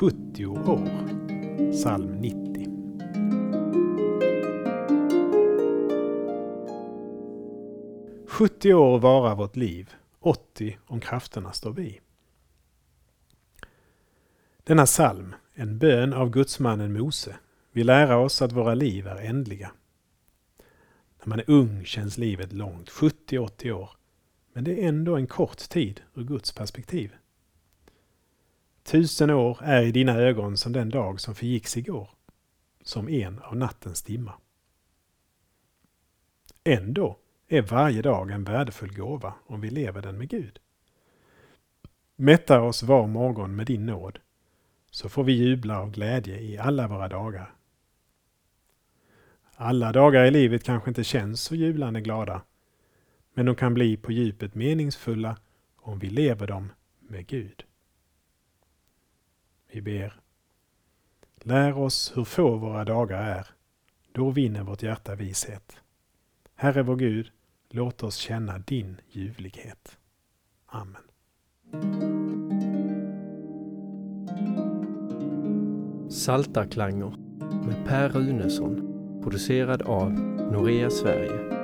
70 år. Psalm 90. Sjuttio år vara vårt liv, 80 om krafterna står vi. Denna psalm, en bön av gudsmannen Mose, vill lära oss att våra liv är ändliga. När man är ung känns livet långt, 70-80 år. Men det är ändå en kort tid ur Guds perspektiv. Tusen år är i dina ögon som den dag som förgicks igår, som en av nattens timmar. Ändå är varje dag en värdefull gåva om vi lever den med Gud. Mätta oss var morgon med din nåd, så får vi jubla av glädje i alla våra dagar. Alla dagar i livet kanske inte känns så jublande glada, men de kan bli på djupet meningsfulla om vi lever dem med Gud. Vi ber. Lär oss hur få våra dagar är, då vinner vårt hjärta vishet. Herre vår Gud, låt oss känna din ljuvlighet. Amen. Saltarklanger med Per Runesson producerad av Norea Sverige